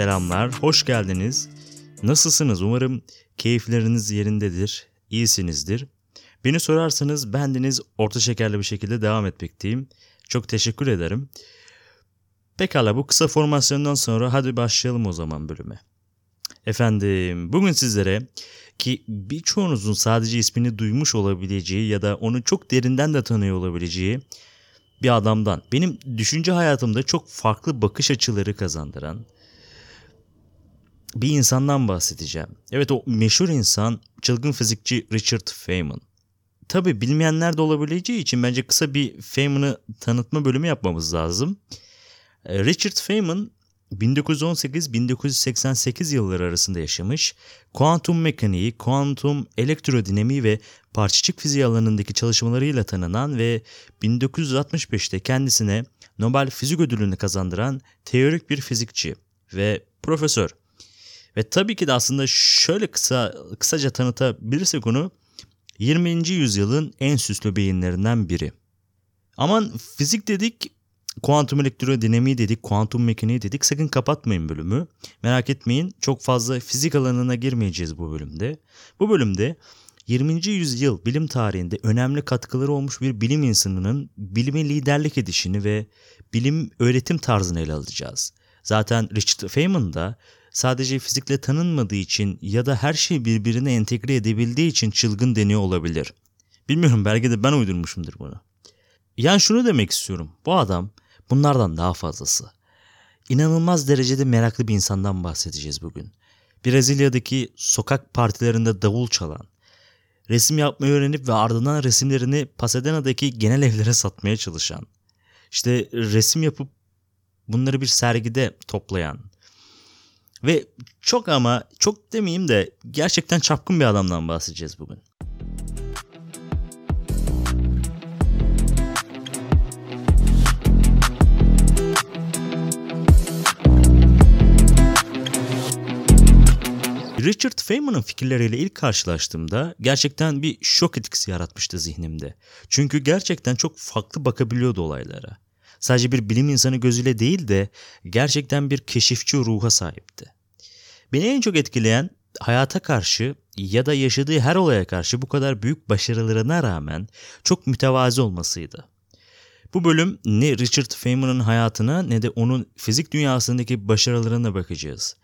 Selamlar, hoş geldiniz. Nasılsınız? Umarım keyifleriniz yerindedir, iyisinizdir. Beni sorarsanız bendeniz orta şekerli bir şekilde devam etmekteyim. Çok teşekkür ederim. Pekala bu kısa formasyondan sonra hadi başlayalım o zaman bölüme. Efendim bugün sizlere ki birçoğunuzun sadece ismini duymuş olabileceği ya da onu çok derinden de tanıyor olabileceği bir adamdan, benim düşünce hayatımda çok farklı bakış açıları kazandıran bir insandan bahsedeceğim. Evet o meşhur insan çılgın fizikçi Richard Feynman. Tabi bilmeyenler de olabileceği için bence kısa bir Feynman'ı tanıtma bölümü yapmamız lazım. Ee, Richard Feynman 1918-1988 yılları arasında yaşamış, kuantum mekaniği, kuantum elektrodinamiği ve parçacık fiziği alanındaki çalışmalarıyla tanınan ve 1965'te kendisine Nobel Fizik Ödülünü kazandıran teorik bir fizikçi ve profesör. Ve tabii ki de aslında şöyle kısa kısaca tanıtabilirsek onu 20. yüzyılın en süslü beyinlerinden biri. Aman fizik dedik Kuantum elektrodinamiği dedik, kuantum mekaniği dedik. Sakın kapatmayın bölümü. Merak etmeyin çok fazla fizik alanına girmeyeceğiz bu bölümde. Bu bölümde 20. yüzyıl bilim tarihinde önemli katkıları olmuş bir bilim insanının bilime liderlik edişini ve bilim öğretim tarzını ele alacağız. Zaten Richard Feynman da sadece fizikle tanınmadığı için ya da her şeyi birbirine entegre edebildiği için çılgın deniyor olabilir. Bilmiyorum belki de ben uydurmuşumdur bunu. Yani şunu demek istiyorum. Bu adam bunlardan daha fazlası. İnanılmaz derecede meraklı bir insandan bahsedeceğiz bugün. Brezilya'daki sokak partilerinde davul çalan, resim yapmayı öğrenip ve ardından resimlerini Pasadena'daki genel evlere satmaya çalışan, işte resim yapıp bunları bir sergide toplayan ve çok ama çok demeyeyim de gerçekten çapkın bir adamdan bahsedeceğiz bugün. Richard Feynman'ın fikirleriyle ilk karşılaştığımda gerçekten bir şok etkisi yaratmıştı zihnimde. Çünkü gerçekten çok farklı bakabiliyordu olaylara. Sadece bir bilim insanı gözüyle değil de gerçekten bir keşifçi ruha sahipti. Beni en çok etkileyen hayata karşı ya da yaşadığı her olaya karşı bu kadar büyük başarılarına rağmen çok mütevazi olmasıydı. Bu bölüm ne Richard Feynman'ın hayatına ne de onun fizik dünyasındaki başarılarına bakacağız.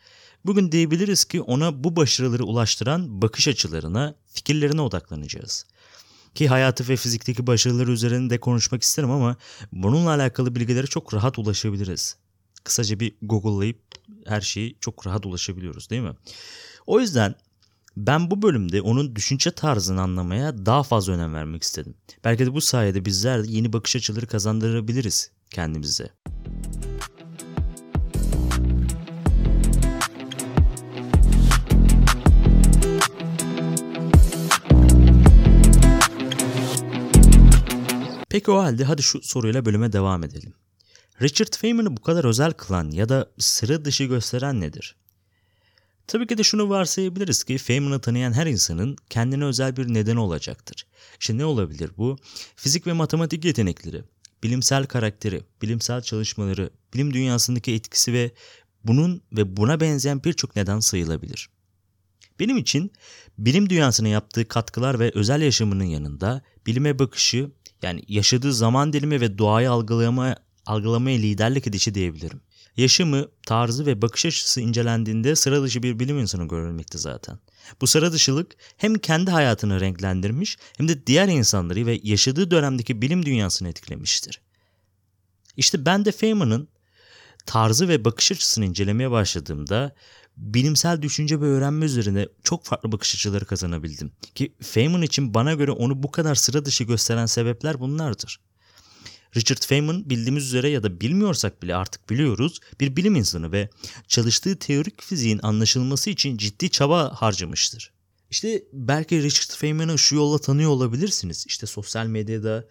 Bugün diyebiliriz ki ona bu başarıları ulaştıran bakış açılarına, fikirlerine odaklanacağız. Ki hayatı ve fizikteki başarıları üzerinde konuşmak isterim ama bununla alakalı bilgilere çok rahat ulaşabiliriz. Kısaca bir Google'layıp her şeyi çok rahat ulaşabiliyoruz değil mi? O yüzden ben bu bölümde onun düşünce tarzını anlamaya daha fazla önem vermek istedim. Belki de bu sayede bizler de yeni bakış açıları kazandırabiliriz kendimize. Peki o halde hadi şu soruyla bölüme devam edelim. Richard Feynman'ı bu kadar özel kılan ya da sıra dışı gösteren nedir? Tabii ki de şunu varsayabiliriz ki Feynman'ı tanıyan her insanın kendine özel bir nedeni olacaktır. İşte ne olabilir bu? Fizik ve matematik yetenekleri, bilimsel karakteri, bilimsel çalışmaları, bilim dünyasındaki etkisi ve bunun ve buna benzeyen birçok neden sayılabilir. Benim için bilim dünyasına yaptığı katkılar ve özel yaşamının yanında bilime bakışı yani yaşadığı zaman dilimi ve doğayı algılama, algılamaya liderlik edişi diyebilirim. Yaşamı, tarzı ve bakış açısı incelendiğinde sıra dışı bir bilim insanı görülmekte zaten. Bu sıra dışılık hem kendi hayatını renklendirmiş hem de diğer insanları ve yaşadığı dönemdeki bilim dünyasını etkilemiştir. İşte ben de Feynman'ın tarzı ve bakış açısını incelemeye başladığımda bilimsel düşünce ve öğrenme üzerine çok farklı bakış açıları kazanabildim. Ki Feynman için bana göre onu bu kadar sıra dışı gösteren sebepler bunlardır. Richard Feynman bildiğimiz üzere ya da bilmiyorsak bile artık biliyoruz bir bilim insanı ve çalıştığı teorik fiziğin anlaşılması için ciddi çaba harcamıştır. İşte belki Richard Feynman'ı şu yolla tanıyor olabilirsiniz. İşte sosyal medyada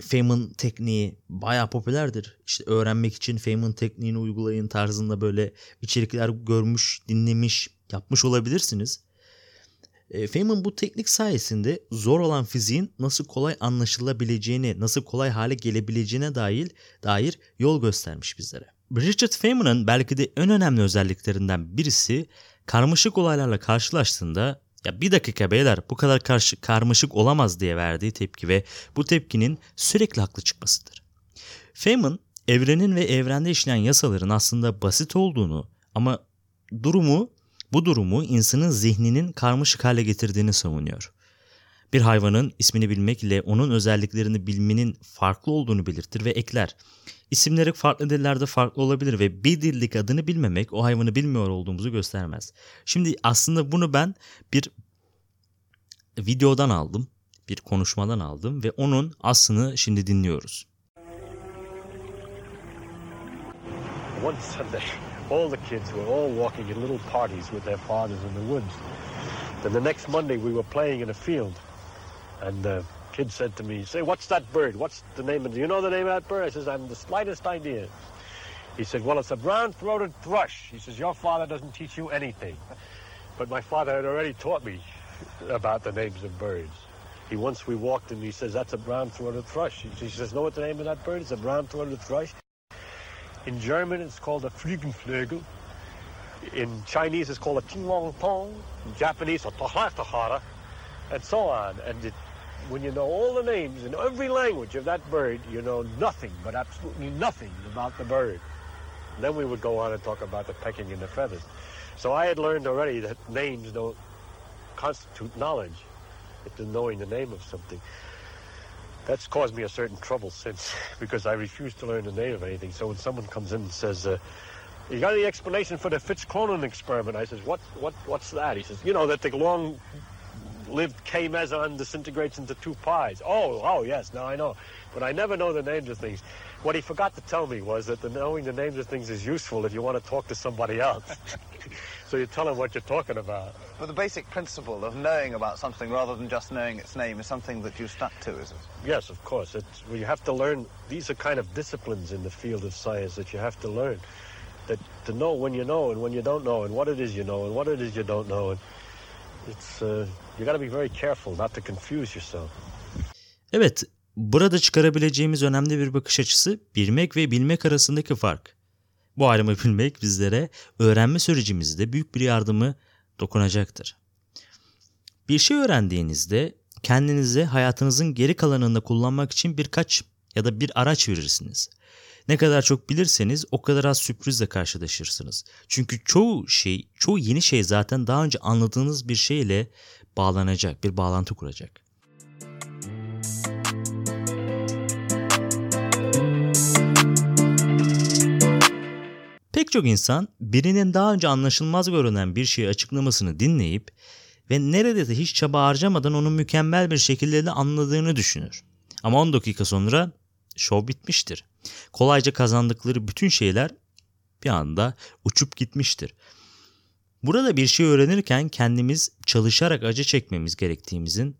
Feynman tekniği bayağı popülerdir. İşte öğrenmek için Feynman tekniğini uygulayın tarzında böyle içerikler görmüş, dinlemiş, yapmış olabilirsiniz. Feynman bu teknik sayesinde zor olan fiziğin nasıl kolay anlaşılabileceğini, nasıl kolay hale gelebileceğine dair, dair yol göstermiş bizlere. Richard Feynman'ın belki de en önemli özelliklerinden birisi karmaşık olaylarla karşılaştığında ya bir dakika beyler bu kadar karşı, karmaşık olamaz diye verdiği tepki ve bu tepkinin sürekli haklı çıkmasıdır. Feynman evrenin ve evrende işleyen yasaların aslında basit olduğunu ama durumu bu durumu insanın zihninin karmaşık hale getirdiğini savunuyor. Bir hayvanın ismini bilmek ile onun özelliklerini bilmenin farklı olduğunu belirtir ve ekler. İsimleri farklı dillerde farklı olabilir ve bir dildeki adını bilmemek o hayvanı bilmiyor olduğumuzu göstermez. Şimdi aslında bunu ben bir videodan aldım, bir konuşmadan aldım ve onun aslını şimdi dinliyoruz. One Sunday, all the kids were all walking in little parties with their fathers in the woods. Then the next Monday, we were playing in a field, and the kid said to me, "Say, what's that bird? What's the name of? Do you know the name of that bird?" I says, "I haven't the slightest idea." He said, "Well, it's a brown-throated thrush." He says, "Your father doesn't teach you anything." But my father had already taught me about the names of birds. He once we walked and he says, "That's a brown-throated thrush." He says, "Know what the name of that bird? It's a brown-throated thrush." In German, it's called a Flügelflügel. In Chinese, it's called a Tinglong Tong. In Japanese, a Tohatahara, and so on. And it, when you know all the names in every language of that bird, you know nothing, but absolutely nothing about the bird. Then we would go on and talk about the pecking and the feathers. So I had learned already that names don't constitute knowledge. It's knowing the name of something. That's caused me a certain trouble since, because I refuse to learn the name of anything. So when someone comes in and says, uh, "You got any explanation for the Fitz-Cronin experiment?" I says, "What? What? What's that?" He says, "You know that the long-lived K meson disintegrates into two pies." Oh, oh, yes. Now I know, but I never know the names of things. What he forgot to tell me was that the knowing the names of things is useful if you want to talk to somebody else. so you tell them what you're talking about. But the basic principle of knowing about something rather than just knowing its name is something that you stuck to, is it? Yes, of course. It's, well, you have to learn. These are kind of disciplines in the field of science that you have to learn. That to know when you know and when you don't know, and what it is you know and what it is you don't know, and it's uh, you got to be very careful not to confuse yourself. Evet, burada çıkarabileceğimiz önemli bir bakış açısı bilmek ve bilmek arasındaki fark. Bu ayrımı bilmek bizlere öğrenme sürecimizde büyük bir yardımı dokunacaktır. Bir şey öğrendiğinizde kendinize hayatınızın geri kalanında kullanmak için birkaç ya da bir araç verirsiniz. Ne kadar çok bilirseniz o kadar az sürprizle karşılaşırsınız. Çünkü çoğu şey, çoğu yeni şey zaten daha önce anladığınız bir şeyle bağlanacak, bir bağlantı kuracak. Pek çok insan birinin daha önce anlaşılmaz görünen bir şeyi açıklamasını dinleyip ve neredeyse hiç çaba harcamadan onu mükemmel bir şekilde de anladığını düşünür. Ama 10 dakika sonra şov bitmiştir. Kolayca kazandıkları bütün şeyler bir anda uçup gitmiştir. Burada bir şey öğrenirken kendimiz çalışarak acı çekmemiz gerektiğimizin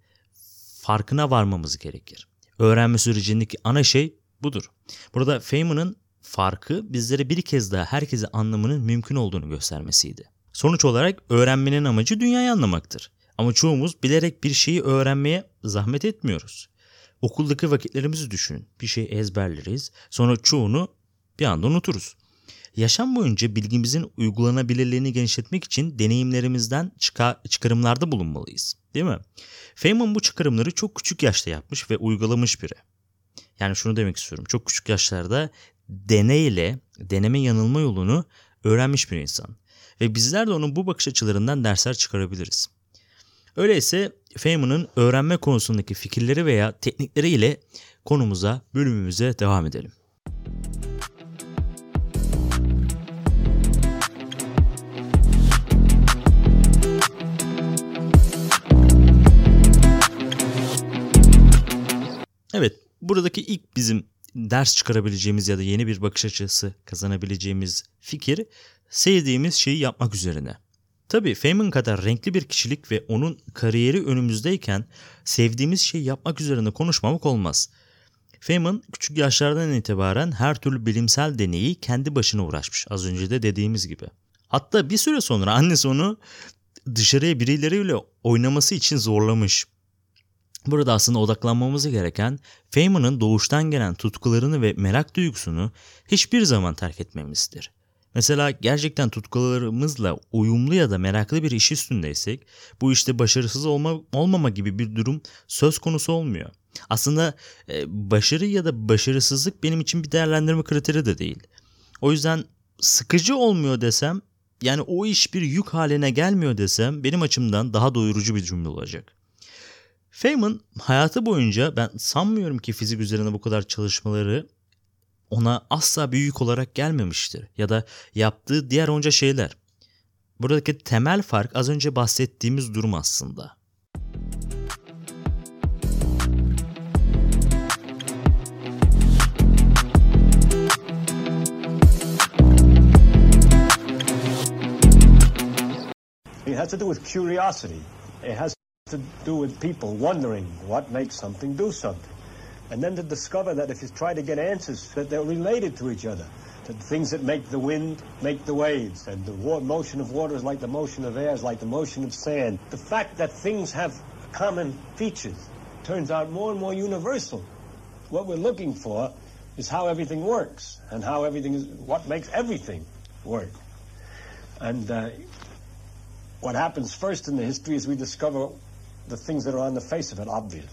farkına varmamız gerekir. Öğrenme sürecindeki ana şey budur. Burada Feynman'ın farkı bizlere bir kez daha herkese anlamının mümkün olduğunu göstermesiydi. Sonuç olarak öğrenmenin amacı dünyayı anlamaktır. Ama çoğumuz bilerek bir şeyi öğrenmeye zahmet etmiyoruz. Okuldaki vakitlerimizi düşünün. Bir şey ezberleriz, sonra çoğunu bir anda unuturuz. Yaşam boyunca bilgimizin uygulanabilirliğini genişletmek için deneyimlerimizden çıkar, çıkarımlarda bulunmalıyız. Değil mi? Feynman bu çıkarımları çok küçük yaşta yapmış ve uygulamış biri. Yani şunu demek istiyorum. Çok küçük yaşlarda deneyle, deneme yanılma yolunu öğrenmiş bir insan. Ve bizler de onun bu bakış açılarından dersler çıkarabiliriz. Öyleyse Feynman'ın öğrenme konusundaki fikirleri veya teknikleri ile konumuza, bölümümüze devam edelim. Evet, buradaki ilk bizim ders çıkarabileceğimiz ya da yeni bir bakış açısı kazanabileceğimiz fikir sevdiğimiz şeyi yapmak üzerine. Tabii Feynman kadar renkli bir kişilik ve onun kariyeri önümüzdeyken sevdiğimiz şeyi yapmak üzerine konuşmamak olmaz. Feynman küçük yaşlardan itibaren her türlü bilimsel deneyi kendi başına uğraşmış az önce de dediğimiz gibi. Hatta bir süre sonra annesi onu dışarıya birileriyle oynaması için zorlamış. Burada aslında odaklanmamız gereken Feynman'ın doğuştan gelen tutkularını ve merak duygusunu hiçbir zaman terk etmemizdir. Mesela gerçekten tutkularımızla uyumlu ya da meraklı bir iş üstündeysek bu işte başarısız olma, olmama gibi bir durum söz konusu olmuyor. Aslında e, başarı ya da başarısızlık benim için bir değerlendirme kriteri de değil. O yüzden sıkıcı olmuyor desem yani o iş bir yük haline gelmiyor desem benim açımdan daha doyurucu bir cümle olacak. Feynman hayatı boyunca ben sanmıyorum ki fizik üzerine bu kadar çalışmaları ona asla bir yük olarak gelmemiştir. Ya da yaptığı diğer onca şeyler. Buradaki temel fark az önce bahsettiğimiz durum aslında. It has to do with curiosity. It has to do with people wondering what makes something do something. And then to discover that if you try to get answers, that they're related to each other. That the things that make the wind make the waves, and the motion of water is like the motion of air, is like the motion of sand. The fact that things have common features turns out more and more universal. What we're looking for is how everything works, and how everything is, what makes everything work. And uh, what happens first in the history is we discover the things that are on the face of it obvious.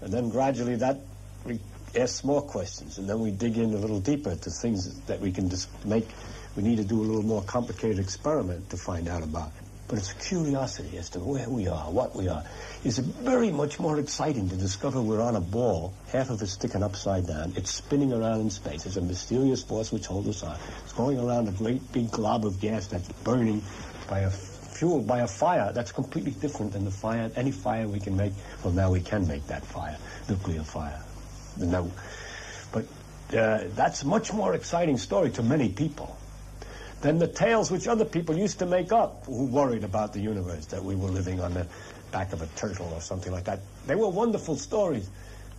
And then gradually that we ask more questions, and then we dig in a little deeper to things that we can just make. We need to do a little more complicated experiment to find out about. But it's curiosity as to where we are, what we are. It's very much more exciting to discover we're on a ball, half of it sticking upside down. It's spinning around in space. There's a mysterious force which holds us on. It's going around a great big glob of gas that's burning by a fueled by a fire that's completely different than the fire, any fire we can make. Well, now we can make that fire, nuclear fire. No, but uh, that's a much more exciting story to many people than the tales which other people used to make up who worried about the universe, that we were living on the back of a turtle or something like that. They were wonderful stories,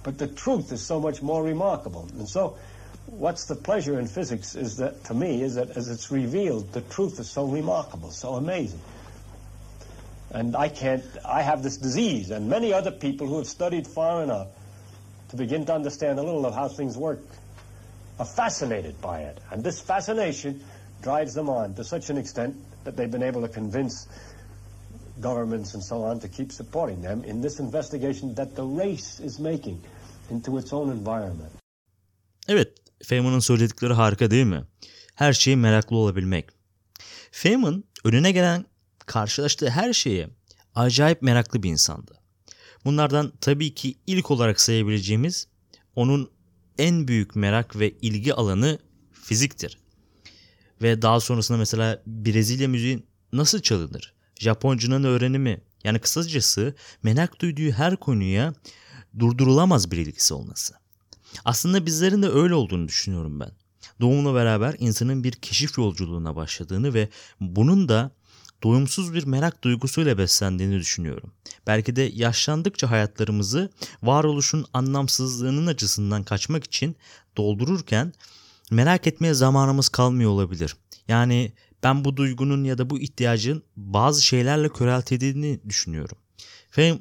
but the truth is so much more remarkable. And so, what's the pleasure in physics is that, to me, is that as it's revealed, the truth is so remarkable, so amazing. And I can't, I have this disease, and many other people who have studied far enough to begin to understand a little of how things work are fascinated by it. And this fascination drives them on to such an extent that they've been able to convince governments and so on to keep supporting them in this investigation that the race is making into its own environment. Evet, Feynman'ın söyledikleri harika değil mi? Her şeye meraklı olabilmek. Feynman önüne gelen karşılaştığı her şeye acayip meraklı bir insandı. Bunlardan tabii ki ilk olarak sayabileceğimiz onun en büyük merak ve ilgi alanı fiziktir. Ve daha sonrasında mesela Brezilya müziği nasıl çalınır? Japoncunun öğrenimi yani kısacası merak duyduğu her konuya durdurulamaz bir ilgisi olması. Aslında bizlerin de öyle olduğunu düşünüyorum ben. Doğumla beraber insanın bir keşif yolculuğuna başladığını ve bunun da doyumsuz bir merak duygusuyla beslendiğini düşünüyorum. Belki de yaşlandıkça hayatlarımızı varoluşun anlamsızlığının acısından kaçmak için doldururken merak etmeye zamanımız kalmıyor olabilir. Yani ben bu duygunun ya da bu ihtiyacın bazı şeylerle köreltildiğini düşünüyorum.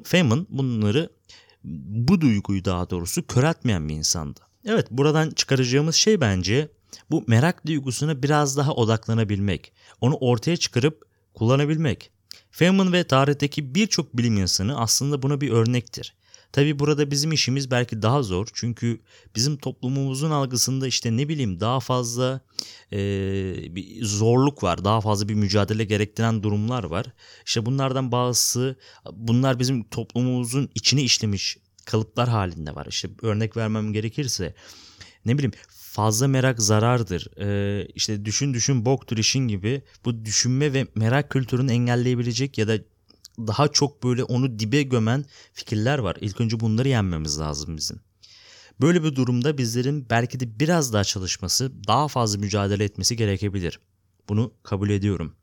Feynman bunları bu duyguyu daha doğrusu köreltmeyen bir insandı. Evet buradan çıkaracağımız şey bence bu merak duygusuna biraz daha odaklanabilmek. Onu ortaya çıkarıp kullanabilmek. Feynman ve tarihteki birçok bilim insanı aslında buna bir örnektir. Tabi burada bizim işimiz belki daha zor çünkü bizim toplumumuzun algısında işte ne bileyim daha fazla e, bir zorluk var, daha fazla bir mücadele gerektiren durumlar var. İşte bunlardan bazısı bunlar bizim toplumumuzun içine işlemiş kalıplar halinde var. İşte örnek vermem gerekirse ne bileyim fazla merak zarardır. Ee, işte düşün düşün boktur işin gibi bu düşünme ve merak kültürünü engelleyebilecek ya da daha çok böyle onu dibe gömen fikirler var. İlk önce bunları yenmemiz lazım bizim. Böyle bir durumda bizlerin belki de biraz daha çalışması, daha fazla mücadele etmesi gerekebilir. Bunu kabul ediyorum.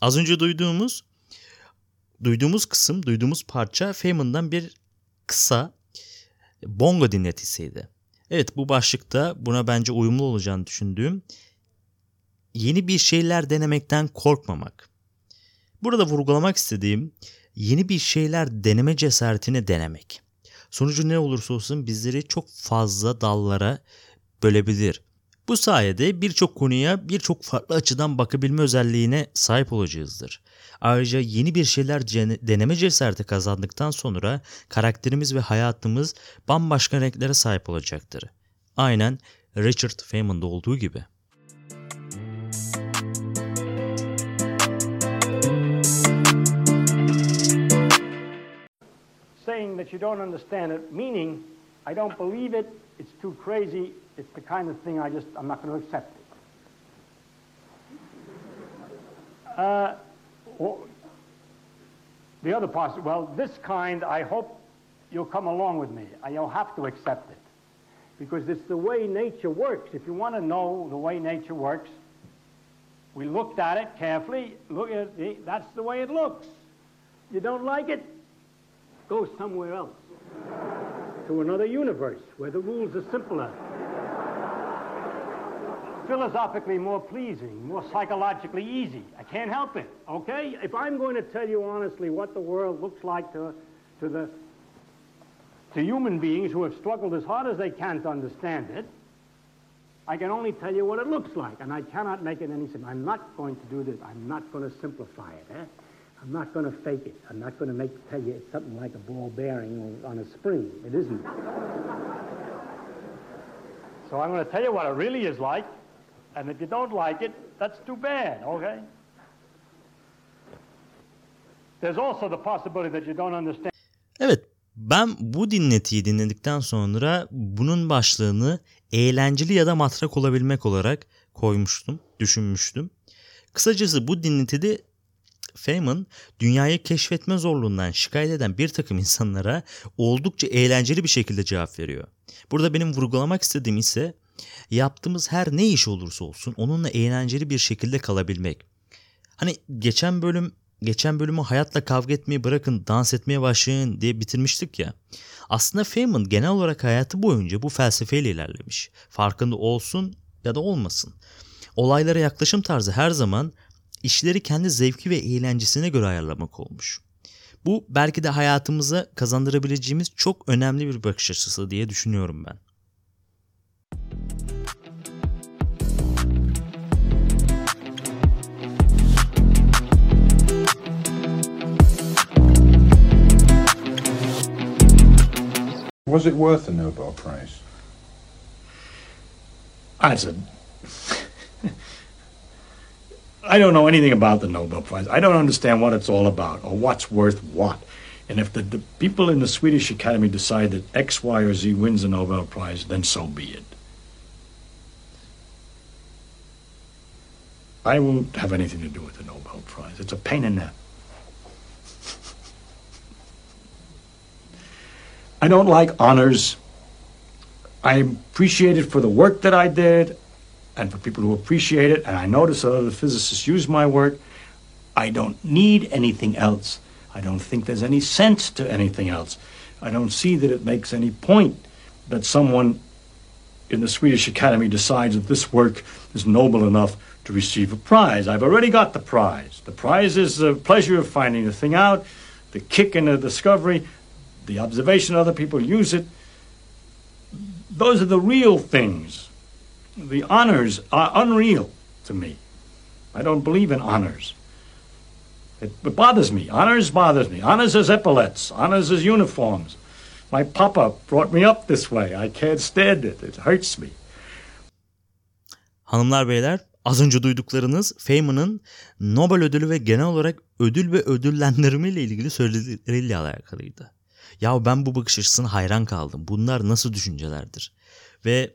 Az önce duyduğumuz duyduğumuz kısım, duyduğumuz parça Feynman'dan bir kısa bongo dinletisiydi. Evet, bu başlıkta buna bence uyumlu olacağını düşündüğüm yeni bir şeyler denemekten korkmamak. Burada vurgulamak istediğim yeni bir şeyler deneme cesaretini denemek. Sonucu ne olursa olsun bizleri çok fazla dallara bölebilir. Bu sayede birçok konuya birçok farklı açıdan bakabilme özelliğine sahip olacağızdır. Ayrıca yeni bir şeyler deneme cesareti kazandıktan sonra karakterimiz ve hayatımız bambaşka renklere sahip olacaktır. Aynen Richard Feynman'da olduğu gibi. saying that you don't understand it, meaning I don't believe it, it's too crazy, it's the kind of thing I just, I'm not going to accept it. Uh, well, the other part, well, this kind, I hope you'll come along with me. You'll have to accept it. Because it's the way nature works. If you want to know the way nature works, we looked at it carefully. Look at that's the way it looks. You don't like it? Go somewhere else. to another universe where the rules are simpler. Philosophically more pleasing, more psychologically easy. I can't help it, okay? If I'm going to tell you honestly what the world looks like to, to the to human beings who have struggled as hard as they can to understand it, I can only tell you what it looks like, and I cannot make it any simpler. I'm not going to do this. I'm not going to simplify it. Eh? I'm not going to fake it. I'm not going to make tell you it's something like a ball bearing on a spring. It isn't. so I'm going to tell you what it really is like, and if you don't like it, that's too bad. Okay. There's also the possibility that you don't understand. Evet ben bu dinletiyi dinledikten sonra bunun başlığını eğlenceli ya da matrak olabilmek olarak koymuştum, düşünmüştüm. Kısacası bu dinletide Feynman dünyayı keşfetme zorluğundan şikayet eden bir takım insanlara oldukça eğlenceli bir şekilde cevap veriyor. Burada benim vurgulamak istediğim ise yaptığımız her ne iş olursa olsun onunla eğlenceli bir şekilde kalabilmek. Hani geçen bölüm geçen bölümü hayatla kavga etmeyi bırakın dans etmeye başlayın diye bitirmiştik ya. Aslında Feynman genel olarak hayatı boyunca bu felsefeyle ilerlemiş. Farkında olsun ya da olmasın. Olaylara yaklaşım tarzı her zaman işleri kendi zevki ve eğlencesine göre ayarlamak olmuş. Bu belki de hayatımıza kazandırabileceğimiz çok önemli bir bakış açısı diye düşünüyorum ben. Was it worth the Nobel Prize? I said, I don't know anything about the Nobel Prize. I don't understand what it's all about or what's worth what. And if the, the people in the Swedish Academy decide that X, Y, or Z wins the Nobel Prize, then so be it. I won't have anything to do with the Nobel Prize. It's a pain in the. I don't like honors. I appreciate it for the work that I did and for people who appreciate it. And I notice that other physicists use my work. I don't need anything else. I don't think there's any sense to anything else. I don't see that it makes any point that someone in the Swedish Academy decides that this work is noble enough to receive a prize. I've already got the prize. The prize is the pleasure of finding the thing out, the kick in the discovery, the observation other people use it. Those are the real things. The honors are unreal to me. I don't believe in honors. It, bothers me. Honors bothers me. Honors is epaulets. Honors is uniforms. My papa brought me up this way. I can't stand it. It hurts me. Hanımlar beyler az önce duyduklarınız Feynman'ın Nobel ödülü ve genel olarak ödül ve ödüllendirme ile ilgili söyledikleriyle alakalıydı. Ya ben bu bakış açısına hayran kaldım. Bunlar nasıl düşüncelerdir? Ve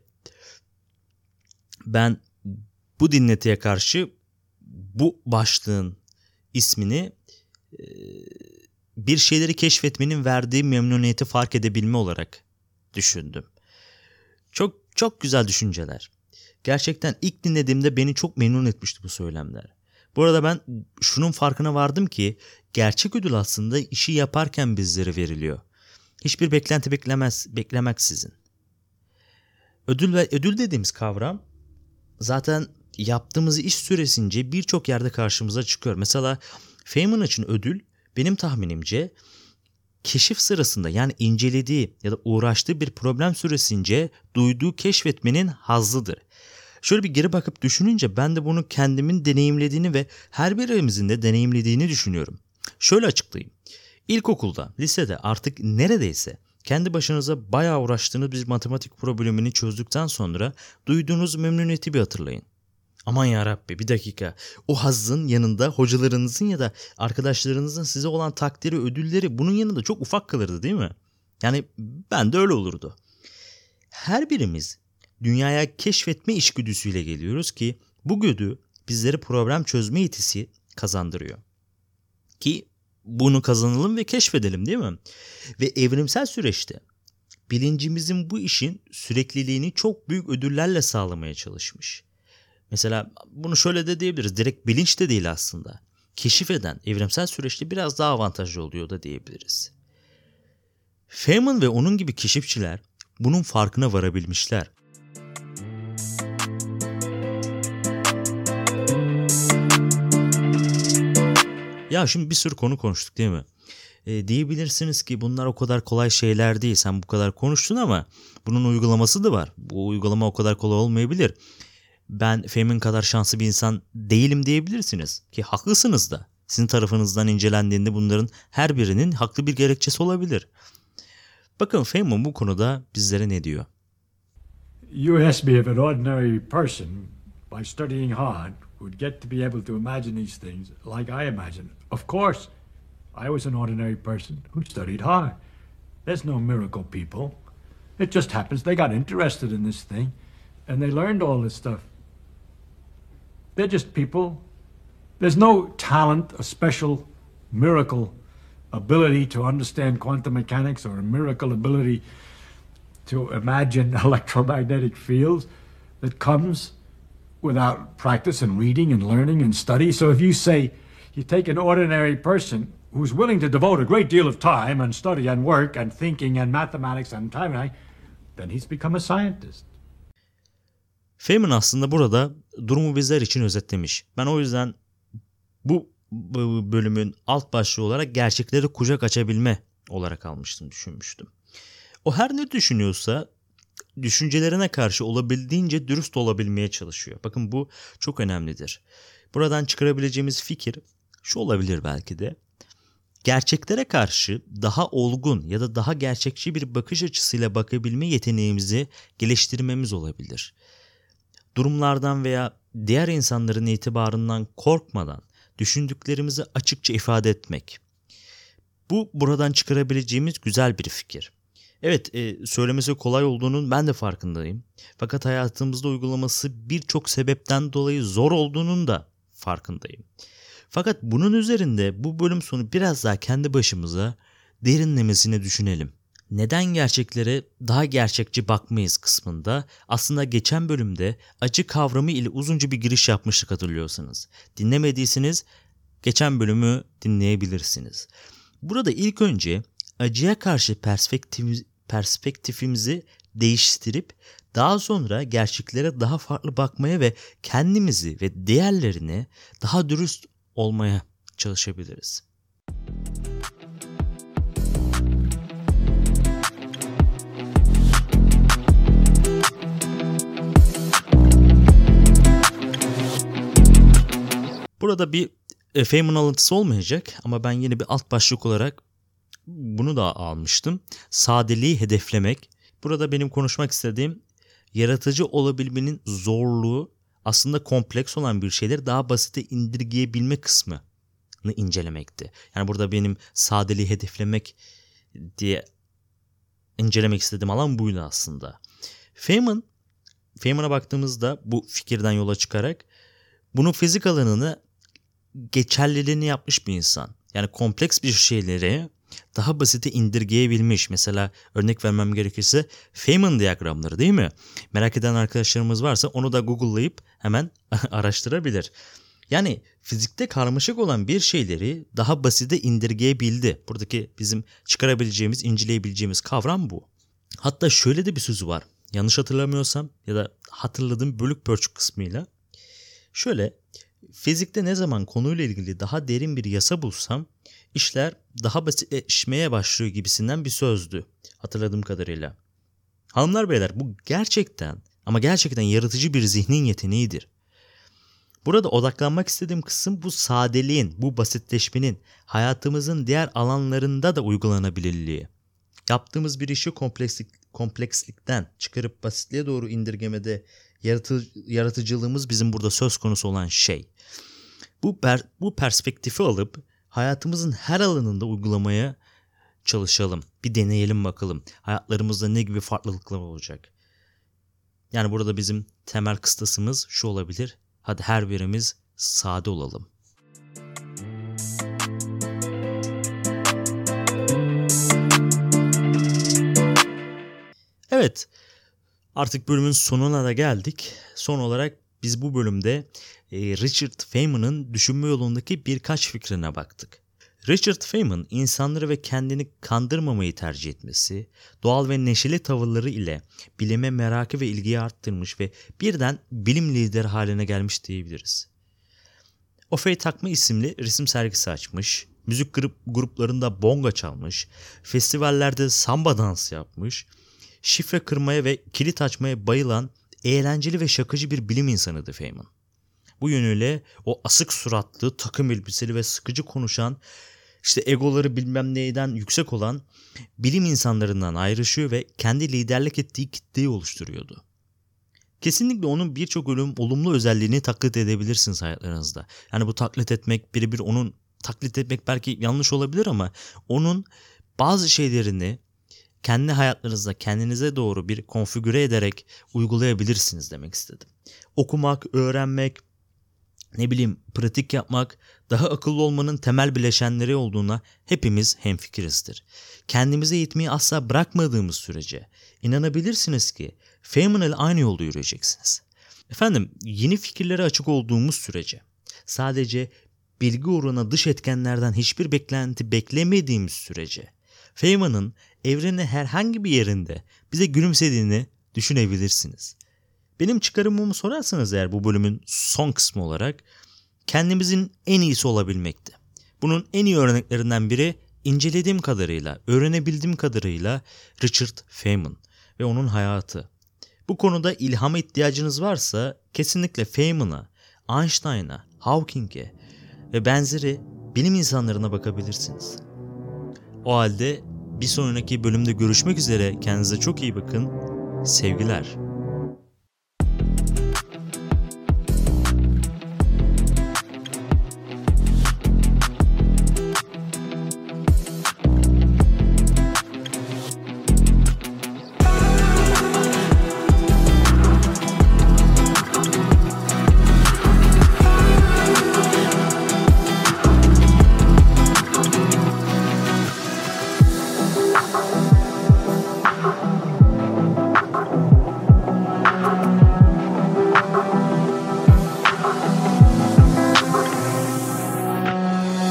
ben bu dinletiye karşı bu başlığın ismini bir şeyleri keşfetmenin verdiği memnuniyeti fark edebilme olarak düşündüm. Çok çok güzel düşünceler. Gerçekten ilk dinlediğimde beni çok memnun etmişti bu söylemler. Bu arada ben şunun farkına vardım ki gerçek ödül aslında işi yaparken bizlere veriliyor. Hiçbir beklenti beklemez, beklemeksizin. Ödül ve ödül dediğimiz kavram zaten yaptığımız iş süresince birçok yerde karşımıza çıkıyor. Mesela Feynman için ödül benim tahminimce keşif sırasında yani incelediği ya da uğraştığı bir problem süresince duyduğu keşfetmenin hazzıdır. Şöyle bir geri bakıp düşününce ben de bunu kendimin deneyimlediğini ve her birimizin de deneyimlediğini düşünüyorum. Şöyle açıklayayım. İlkokulda, lisede artık neredeyse kendi başınıza bayağı uğraştığınız bir matematik problemini çözdükten sonra duyduğunuz memnuniyeti bir hatırlayın. Aman ya Rabbi bir dakika. O hazzın yanında hocalarınızın ya da arkadaşlarınızın size olan takdiri, ödülleri bunun yanında çok ufak kalırdı değil mi? Yani ben de öyle olurdu. Her birimiz dünyaya keşfetme içgüdüsüyle geliyoruz ki bu güdü bizlere problem çözme yetisi kazandırıyor. Ki bunu kazanalım ve keşfedelim değil mi? Ve evrimsel süreçte bilincimizin bu işin sürekliliğini çok büyük ödüllerle sağlamaya çalışmış. Mesela bunu şöyle de diyebiliriz. Direkt bilinç de değil aslında. Keşif eden evrimsel süreçte biraz daha avantajlı oluyor da diyebiliriz. Feynman ve onun gibi keşifçiler bunun farkına varabilmişler. Ya şimdi bir sürü konu konuştuk değil mi? E, diyebilirsiniz ki bunlar o kadar kolay şeyler değil. Sen bu kadar konuştun ama bunun uygulaması da var. Bu uygulama o kadar kolay olmayabilir. Ben Femin kadar şanslı bir insan değilim diyebilirsiniz. Ki haklısınız da. Sizin tarafınızdan incelendiğinde bunların her birinin haklı bir gerekçesi olabilir. Bakın Feynman bu konuda bizlere ne diyor? You asked me if an ordinary person, by studying hard, would get to be able to imagine these things like I imagine. Of course, I was an ordinary person who studied hard. There's no miracle people. It just happens they got interested in this thing and they learned all this stuff. They're just people. There's no talent, a special miracle ability to understand quantum mechanics or a miracle ability to imagine electromagnetic fields that comes without practice and reading and learning and study. So if you say you take an ordinary person who's willing to devote a great deal of time and study and work and thinking and mathematics and time, then he's become a scientist. Feynman aslında burada durumu bizler için özetlemiş. Ben o yüzden bu bölümün alt başlığı olarak gerçekleri kucak açabilme olarak almıştım, düşünmüştüm. O her ne düşünüyorsa düşüncelerine karşı olabildiğince dürüst olabilmeye çalışıyor. Bakın bu çok önemlidir. Buradan çıkarabileceğimiz fikir şu olabilir belki de. Gerçeklere karşı daha olgun ya da daha gerçekçi bir bakış açısıyla bakabilme yeteneğimizi geliştirmemiz olabilir. Durumlardan veya diğer insanların itibarından korkmadan düşündüklerimizi açıkça ifade etmek. Bu buradan çıkarabileceğimiz güzel bir fikir. Evet e, söylemesi kolay olduğunun ben de farkındayım. Fakat hayatımızda uygulaması birçok sebepten dolayı zor olduğunun da farkındayım. Fakat bunun üzerinde bu bölüm sonu biraz daha kendi başımıza derinlemesine düşünelim. Neden gerçeklere daha gerçekçi bakmayız kısmında aslında geçen bölümde acı kavramı ile uzunca bir giriş yapmıştık hatırlıyorsanız. Dinlemediyseniz geçen bölümü dinleyebilirsiniz. Burada ilk önce acıya karşı perspektif, perspektifimizi değiştirip daha sonra gerçeklere daha farklı bakmaya ve kendimizi ve diğerlerini daha dürüst olmaya çalışabiliriz. Burada bir e, Feynman alıntısı olmayacak ama ben yine bir alt başlık olarak bunu da almıştım. Sadeliği hedeflemek. Burada benim konuşmak istediğim yaratıcı olabilmenin zorluğu aslında kompleks olan bir şeyleri daha basite indirgeyebilme kısmını incelemekti. Yani burada benim sadeliği hedeflemek diye incelemek istediğim alan buydu aslında. Feynman, Feynman'a baktığımızda bu fikirden yola çıkarak bunun fizik alanını geçerliliğini yapmış bir insan. Yani kompleks bir şeyleri daha basite indirgeyebilmiş. Mesela örnek vermem gerekirse Feynman diyagramları değil mi? Merak eden arkadaşlarımız varsa onu da Google'layıp hemen araştırabilir. Yani fizikte karmaşık olan bir şeyleri daha basite indirgeyebildi. Buradaki bizim çıkarabileceğimiz, inceleyebileceğimiz kavram bu. Hatta şöyle de bir sözü var. Yanlış hatırlamıyorsam ya da hatırladığım bölük pörçük kısmıyla. Şöyle fizikte ne zaman konuyla ilgili daha derin bir yasa bulsam işler daha basitleşmeye başlıyor gibisinden bir sözdü hatırladığım kadarıyla. Hanımlar beyler bu gerçekten ama gerçekten yaratıcı bir zihnin yeteneğidir. Burada odaklanmak istediğim kısım bu sadeliğin, bu basitleşmenin hayatımızın diğer alanlarında da uygulanabilirliği. Yaptığımız bir işi komplekslik, komplekslikten çıkarıp basitliğe doğru indirgemede yaratı, yaratıcılığımız bizim burada söz konusu olan şey. Bu, bu perspektifi alıp hayatımızın her alanında uygulamaya çalışalım. Bir deneyelim bakalım. Hayatlarımızda ne gibi farklılıklar olacak. Yani burada bizim temel kıstasımız şu olabilir. Hadi her birimiz sade olalım. Evet, artık bölümün sonuna da geldik. Son olarak biz bu bölümde e, Richard Feynman'ın düşünme yolundaki birkaç fikrine baktık. Richard Feynman insanları ve kendini kandırmamayı tercih etmesi, doğal ve neşeli tavırları ile bilime merakı ve ilgiyi arttırmış ve birden bilim lideri haline gelmiş diyebiliriz. Ofey Takma isimli resim sergisi açmış, müzik grup, gruplarında bonga çalmış, festivallerde samba dansı yapmış, şifre kırmaya ve kilit açmaya bayılan eğlenceli ve şakacı bir bilim insanıydı Feynman. Bu yönüyle o asık suratlı, takım elbiseli ve sıkıcı konuşan, işte egoları bilmem neyden yüksek olan bilim insanlarından ayrışıyor ve kendi liderlik ettiği kitleyi oluşturuyordu. Kesinlikle onun birçok ölüm olumlu özelliğini taklit edebilirsiniz hayatlarınızda. Yani bu taklit etmek birebir onun taklit etmek belki yanlış olabilir ama onun bazı şeylerini kendi hayatlarınızda kendinize doğru bir konfigüre ederek uygulayabilirsiniz demek istedim. Okumak, öğrenmek, ne bileyim pratik yapmak, daha akıllı olmanın temel bileşenleri olduğuna hepimiz hemfikirizdir. Kendimize eğitmeyi asla bırakmadığımız sürece inanabilirsiniz ki Feynman aynı yolda yürüyeceksiniz. Efendim yeni fikirlere açık olduğumuz sürece sadece bilgi uğruna dış etkenlerden hiçbir beklenti beklemediğimiz sürece Feynman'ın evrenin herhangi bir yerinde bize gülümsediğini düşünebilirsiniz. Benim çıkarımımı sorarsanız eğer bu bölümün son kısmı olarak kendimizin en iyisi olabilmekti. Bunun en iyi örneklerinden biri incelediğim kadarıyla, öğrenebildiğim kadarıyla Richard Feynman ve onun hayatı. Bu konuda ilhama ihtiyacınız varsa kesinlikle Feynman'a, Einstein'a, Hawking'e ve benzeri bilim insanlarına bakabilirsiniz. O halde bir sonraki bölümde görüşmek üzere. Kendinize çok iyi bakın. Sevgiler.